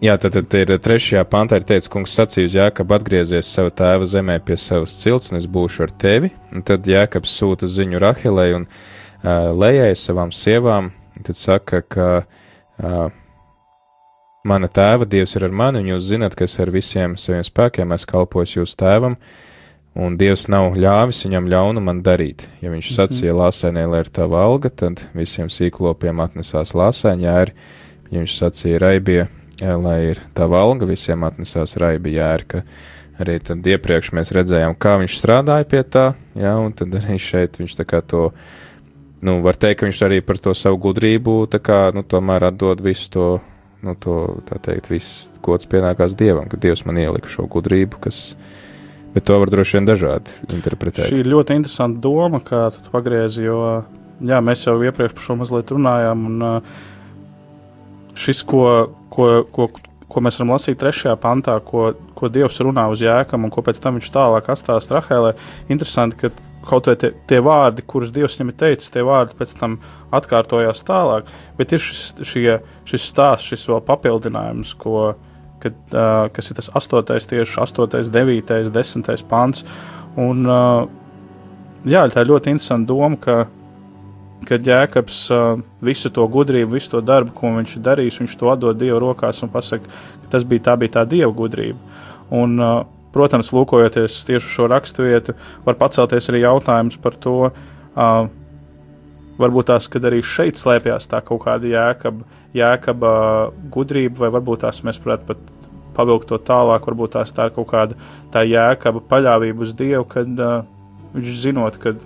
Jā, tad, tad ir trešajā pantā ir teicis, kungs sacīja uz Jākabu atgriezies savā tēva zemē pie savas cilts, un es būšu ar tevi. Un tad Jākabs sūta ziņu Rahelē un uh, Lējai savām sievām, tad saka, ka uh, mana tēva dievs ir ar mani, un jūs zinat, ka es ar visiem saviem spēkiem esmu kalpojis jūsu tēvam, un dievs nav ļāvis viņam ļaunu man darīt. Ja viņš mhm. sacīja lāsēnē, lai ir tava alga, tad visiem sīklopiem atnesās lāsēņēri, ja viņš sacīja raibie, lai ir tā valga, visiem atnesās raibi jērka. Arī tad iepriekš mēs redzējām, kā viņš strādāja pie tā, jā, un tad arī šeit viņš tā kā to, nu, var teikt, ka viņš arī par to savu gudrību, tā kā, nu, tomēr atdod visu to, nu, to, tā teikt, viss gods pienākās Dievam, ka Dievs man ielika šo gudrību, kas, Bet to var droši vien dažādi interpretēt. Šī ir ļoti interesanta doma, kā tu pagriezi, jo jā, mēs jau iepriekš par šo mazliet runājām. Un, uh, šis, ko, ko, ko, ko mēs varam lasīt trešajā pantā, ko, ko Dievs runā uz jēkam un ko pēc tam viņš tālāk atstāsta Rahēlē, interesanti, ka kaut vai tie, tie vārdi, kurus Dievs viņam ir teicis, tie vārdi pēc tam atkārtojās tālāk, bet ir šis, šie, šis stāsts, šis vēl papildinājums, ko, kad, uh, kas ir tas 8, tieši 8, 9, 10 pants. Un, uh, jā, tā ir ļoti interesanta doma, ka, kad Jēkabs uh, visu to gudrību, visu to darbu, ko viņš ir darījis, viņš to atdod Dieva rokās un pasaka, ka tas bija tā, bija tā Dieva gudrība. Un, uh, Protams, lūkojoties tieši uz šo raksturvietu, var pacelties arī jautājums par to, uh, varbūt tās, kad arī šeit slēpjas tā kaut kāda jēkaba, jēkaba gudrība, vai varbūt tās mēs varētu pat pavilkt to tālāk, varbūt tās tā ir kaut kāda tā jēkaba paļāvība uz Dievu, kad uh, viņš zinot, ka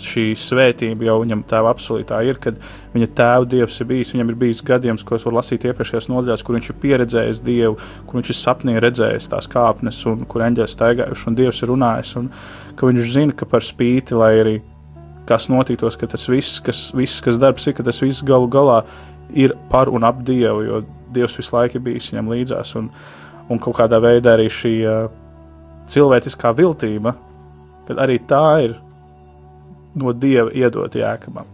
šī svētība jau viņam tēva apsolītā ir, kad viņa tēva dievs ir bijis. Viņam ir bijis gadījums, ko es varu lasīt iepriekšējās nodaļās, kur viņš ir pieredzējis dievu, kur viņš ir sapnī redzējis tās kāpnes, un kur eņģeļi staigājuši, un dievs ir runājis. Un ka viņš zina, ka par spīti, lai arī kas notiktos, ka tas viss, kas, viss, kas darbs ir, ka tas viss galu galā ir par un ap dievu, jo dievs visu laiku ir bijis viņam līdzās. Un, un kaut kādā veidā arī šī uh, cilvēciskā viltība, kad arī tā ir no dieva iedot jēkabam.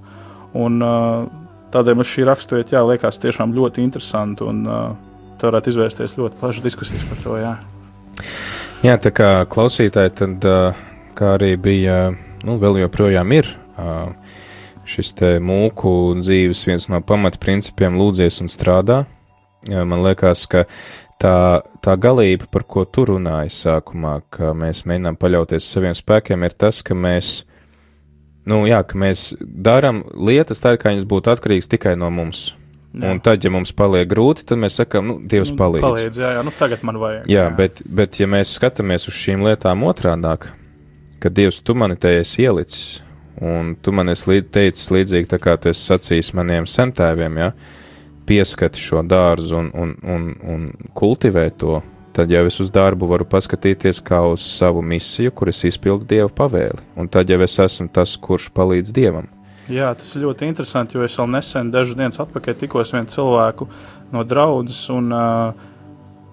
Un, uh, tādēļ man šī raksturvieta jā, liekas tiešām ļoti interesanti, un uh, tā varētu izvērsties ļoti plašas diskusijas par to. Jā, jā tā kā klausītāji, tad uh, kā arī bija, nu, vēl joprojām ir. Šis te mūku dzīves viens no pamatprincipiem - lūdzies un strādā. Man liekas, ka tā, tā galība, par ko tu runāji sākumā, ka mēs mēģinām paļauties uz saviem spēkiem, ir tas, ka mēs nu, jā, ka mēs darām lietas tā, kā viņas būtu atkarīgas tikai no mums. Jā. Un tad, ja mums paliek grūti, tad mēs sakām, nu, Dievs nu, palīdz. palīdz jā, jā, nu tagad man vajag. Jā, jā. Bet, bet ja mēs skatāmies uz šīm lietām otrādāk, ka Dievs, tu mani te esi ielicis, un tu man esi līdz, teicis līdzīgi tā kā tu esi sacījis maniem sentēviem, jā, pieskati šo dārzu un, un, un, un kultivē to, tad jau es uz darbu varu paskatīties kā uz savu misiju, kur es izpildu Dieva pavēli, un tad jau es esmu tas, kurš palīdz Dievam. Jā, tas ir ļoti interesanti, jo es vēl nesen, dažas dienas atpakaļ, tikos vienu cilvēku no draudzes, un, uh,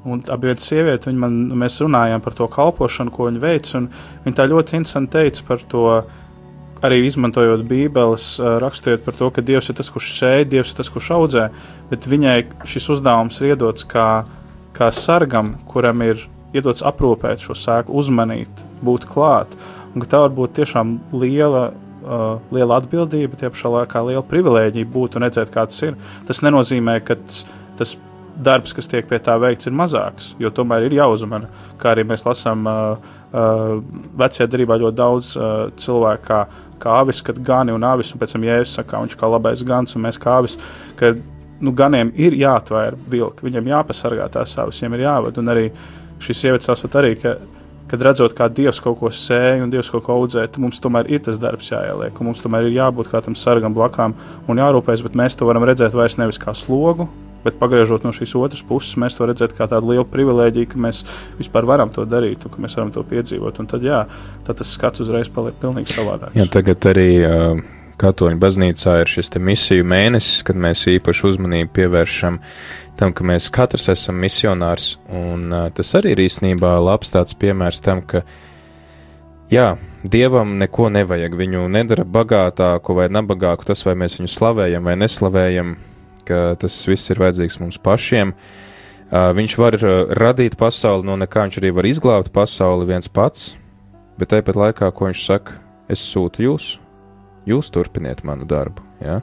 un abi bija sieviete, un man, mēs runājām par to kalpošanu, ko viņa veic, un viņa tā ļoti interesanti teica par to, arī izmantojot Bībeles, uh, rakstot par to, ka Dievs ir tas, kurš sēž, Dievs ir tas, kurš audzē, bet viņai šis uzdevums ir iedots kā kā sargam, kuram ir iedots aprūpēt šo sēklu, uzmanīt, būt klāt. Un tā var būt tiešām liela, uh, liela atbildība, tie pašā laikā liela privilēģija būt un redzēt, kā tas ir. Tas nenozīmē, ka tas darbs, kas tiek pie tā veikts, ir mazāks, jo tomēr ir jāuzmana. Kā arī mēs lasām uh, uh, vecajā darbā ļoti daudz uh, cilvēku, kā, kā avis, kad gani un avis, un pēc tam jēzus saka, viņš kā labais gans un mēs kā avis. Nu, ganiem ir jāatvēr vilki, viņiem jāpasargā tās savas, viņiem ir jāvada. Un arī šis sievietes sasot arī, ka, kad redzot, kā Dievs kaut ko sēja un Dievs kaut ko audzē, mums tomēr ir tas darbs jāieliek, un mums tomēr ir jābūt kā tam sargam blakām un jārūpēs, bet mēs to varam redzēt vairs nevis kā slogu, bet pagriežot no šīs otras puses, mēs to redzam kā tādu lielu privilēģiju, ka mēs vispār varam to darīt, un ka mēs varam to piedzīvot. Un tad, jā, tad tas skats uzreiz paliek pilnīgi savādāks. Jā, tagad arī uh, Katoļu baznīcā ir šis misiju mēnesis, kad mēs īpašu uzmanību pievēršam tam, ka mēs katrs esam misionārs, un tas arī ir īstenībā labs tāds piemērs tam, ka, jā, Dievam neko nevajag, viņu nedara bagātāku vai nabagāku tas, vai mēs viņu slavējam vai neslavējam, ka tas viss ir vajadzīgs mums pašiem. Viņš var radīt pasauli no nekā, viņš arī var izglābt pasauli viens pats, bet tāpat laikā, ko viņš saka, es sūtu jūs, jūs turpiniet manu darbu. Ja?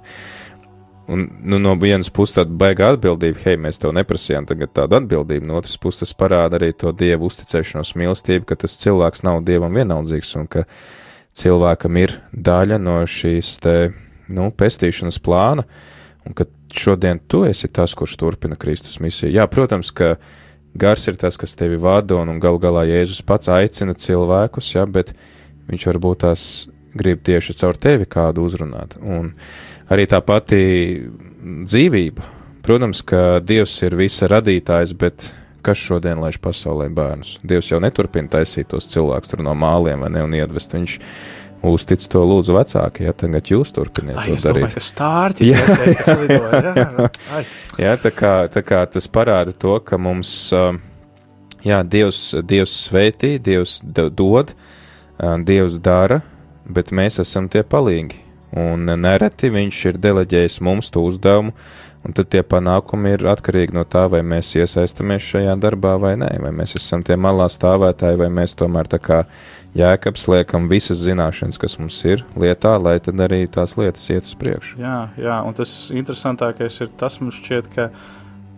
Un, nu, no vienas puses tāda baigā atbildība, hei, mēs tev neprasījām tagad tādu atbildību, no otras puses tas parāda arī to dievu uzticēšanos mīlestību, ka tas cilvēks nav dievam vienaldzīgs un ka cilvēkam ir daļa no šīs te, nu, pestīšanas plāna, un ka šodien tu esi tas, kurš turpina Kristus misiju. Jā, protams, ka gars ir tas, kas tevi vada, un, un gal galā Jēzus pats aicina cilvēkus, jā, bet viņš varbūt tās grib tieši caur tevi kādu uzrunāt. Un arī tā pati dzīvība. Protams, ka Dievs ir visa radītājs, bet kas šodien laiž pasaulē bērnus. Dievs jau neturpina taisīt tos cilvēkus no māliem vai ne un iedvest. Viņš uztic to lūdzu vecāki, ja tagad jūs turpiniet Ai, to darīt. domāju, stārķi Jā. tikai, kas lido, jā, ai. Jā, tā kā, tā kā tas parāda to, ka mums, um, jā, Dievs, Dievs svētī, Dievs do- dod, uh, Dievs dara, bet mēs esam tie palīgi. Un nereti viņš ir deleģējis mums to uzdevumu, un tad tie panākumi ir atkarīgi no tā, vai mēs iesaistamies šajā darbā vai nē, vai mēs esam tie malā stāvētāji, vai mēs tomēr tā kā jēkabs liekam visas zināšanas, kas mums ir lietā, lai tad arī tās lietas iet uz priekšu. Jā, jā, un tas interesantākais ir tas, mums šķiet, ka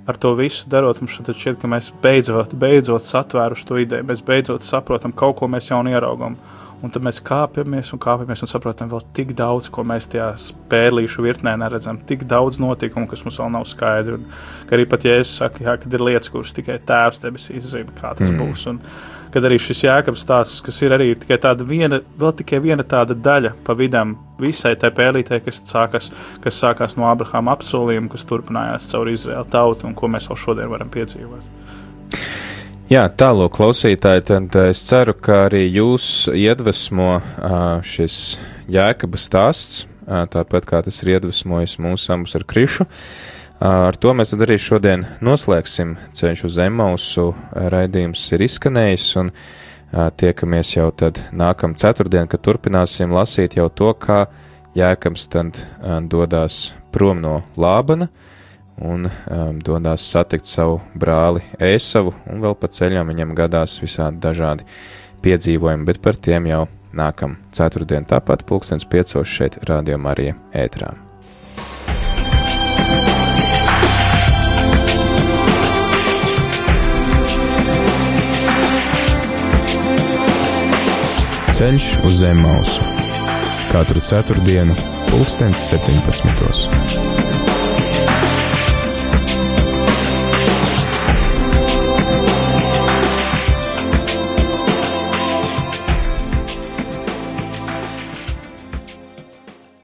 ar to visu darot, mums šķiet, ka mēs beidzot, beidzot satvēruši to ideju, mēs beidzot saprotam kaut ko mēs jaunu ieraugam. Un tad mēs kāpjamies un kāpjamies un saprotam vēl tik daudz, ko mēs tajā spēlīšu virknē neredzam. Tik daudz notikumu, kas mums vēl nav skaidri. Un, arī pat Jēzus saka, jā, kad ir lietas, kuras tikai Tēvs debesīs zina, kā tas mm. būs. Un, kad arī šis jēkabs stāsts, kas ir arī tikai tāda viena, vēl tikai viena tāda daļa pa vidam visai tai pēlītē, kas sākas, kas sākās no Abrahama apsolījuma, kas turpinājās caur Izraēlu tautu un ko mēs vēl šodien varam piedzīvot. Jā, tālāk, klausītāji, tad eh, es ceru, ka arī jūs iedvesmo ā, šis jēkabas stāsts, ā, tāpat kā tas ir iedvesmojis mūsu abus ar Krišu. Ar to mēs arī šodien noslēgsim ceļš uz Emausu. Raidījums ir izskanējis, un tiekamies jau tad nākamā ceturtdiena, kad turpināsim lasīt jau to, kā jēkabs tad ā, dodās prom no Lābana un um, dodas satikt savu brāli Ēsavu, un vēl pa ceļam viņam gadās visādi dažādi piedzīvojumi, bet par tiem jau nākam ceturtdien tāpat pulkstens piecos šeit Radio Marija ētrā. Ceļš uz zem mausu katru ceturtdienu, pulkstens 17.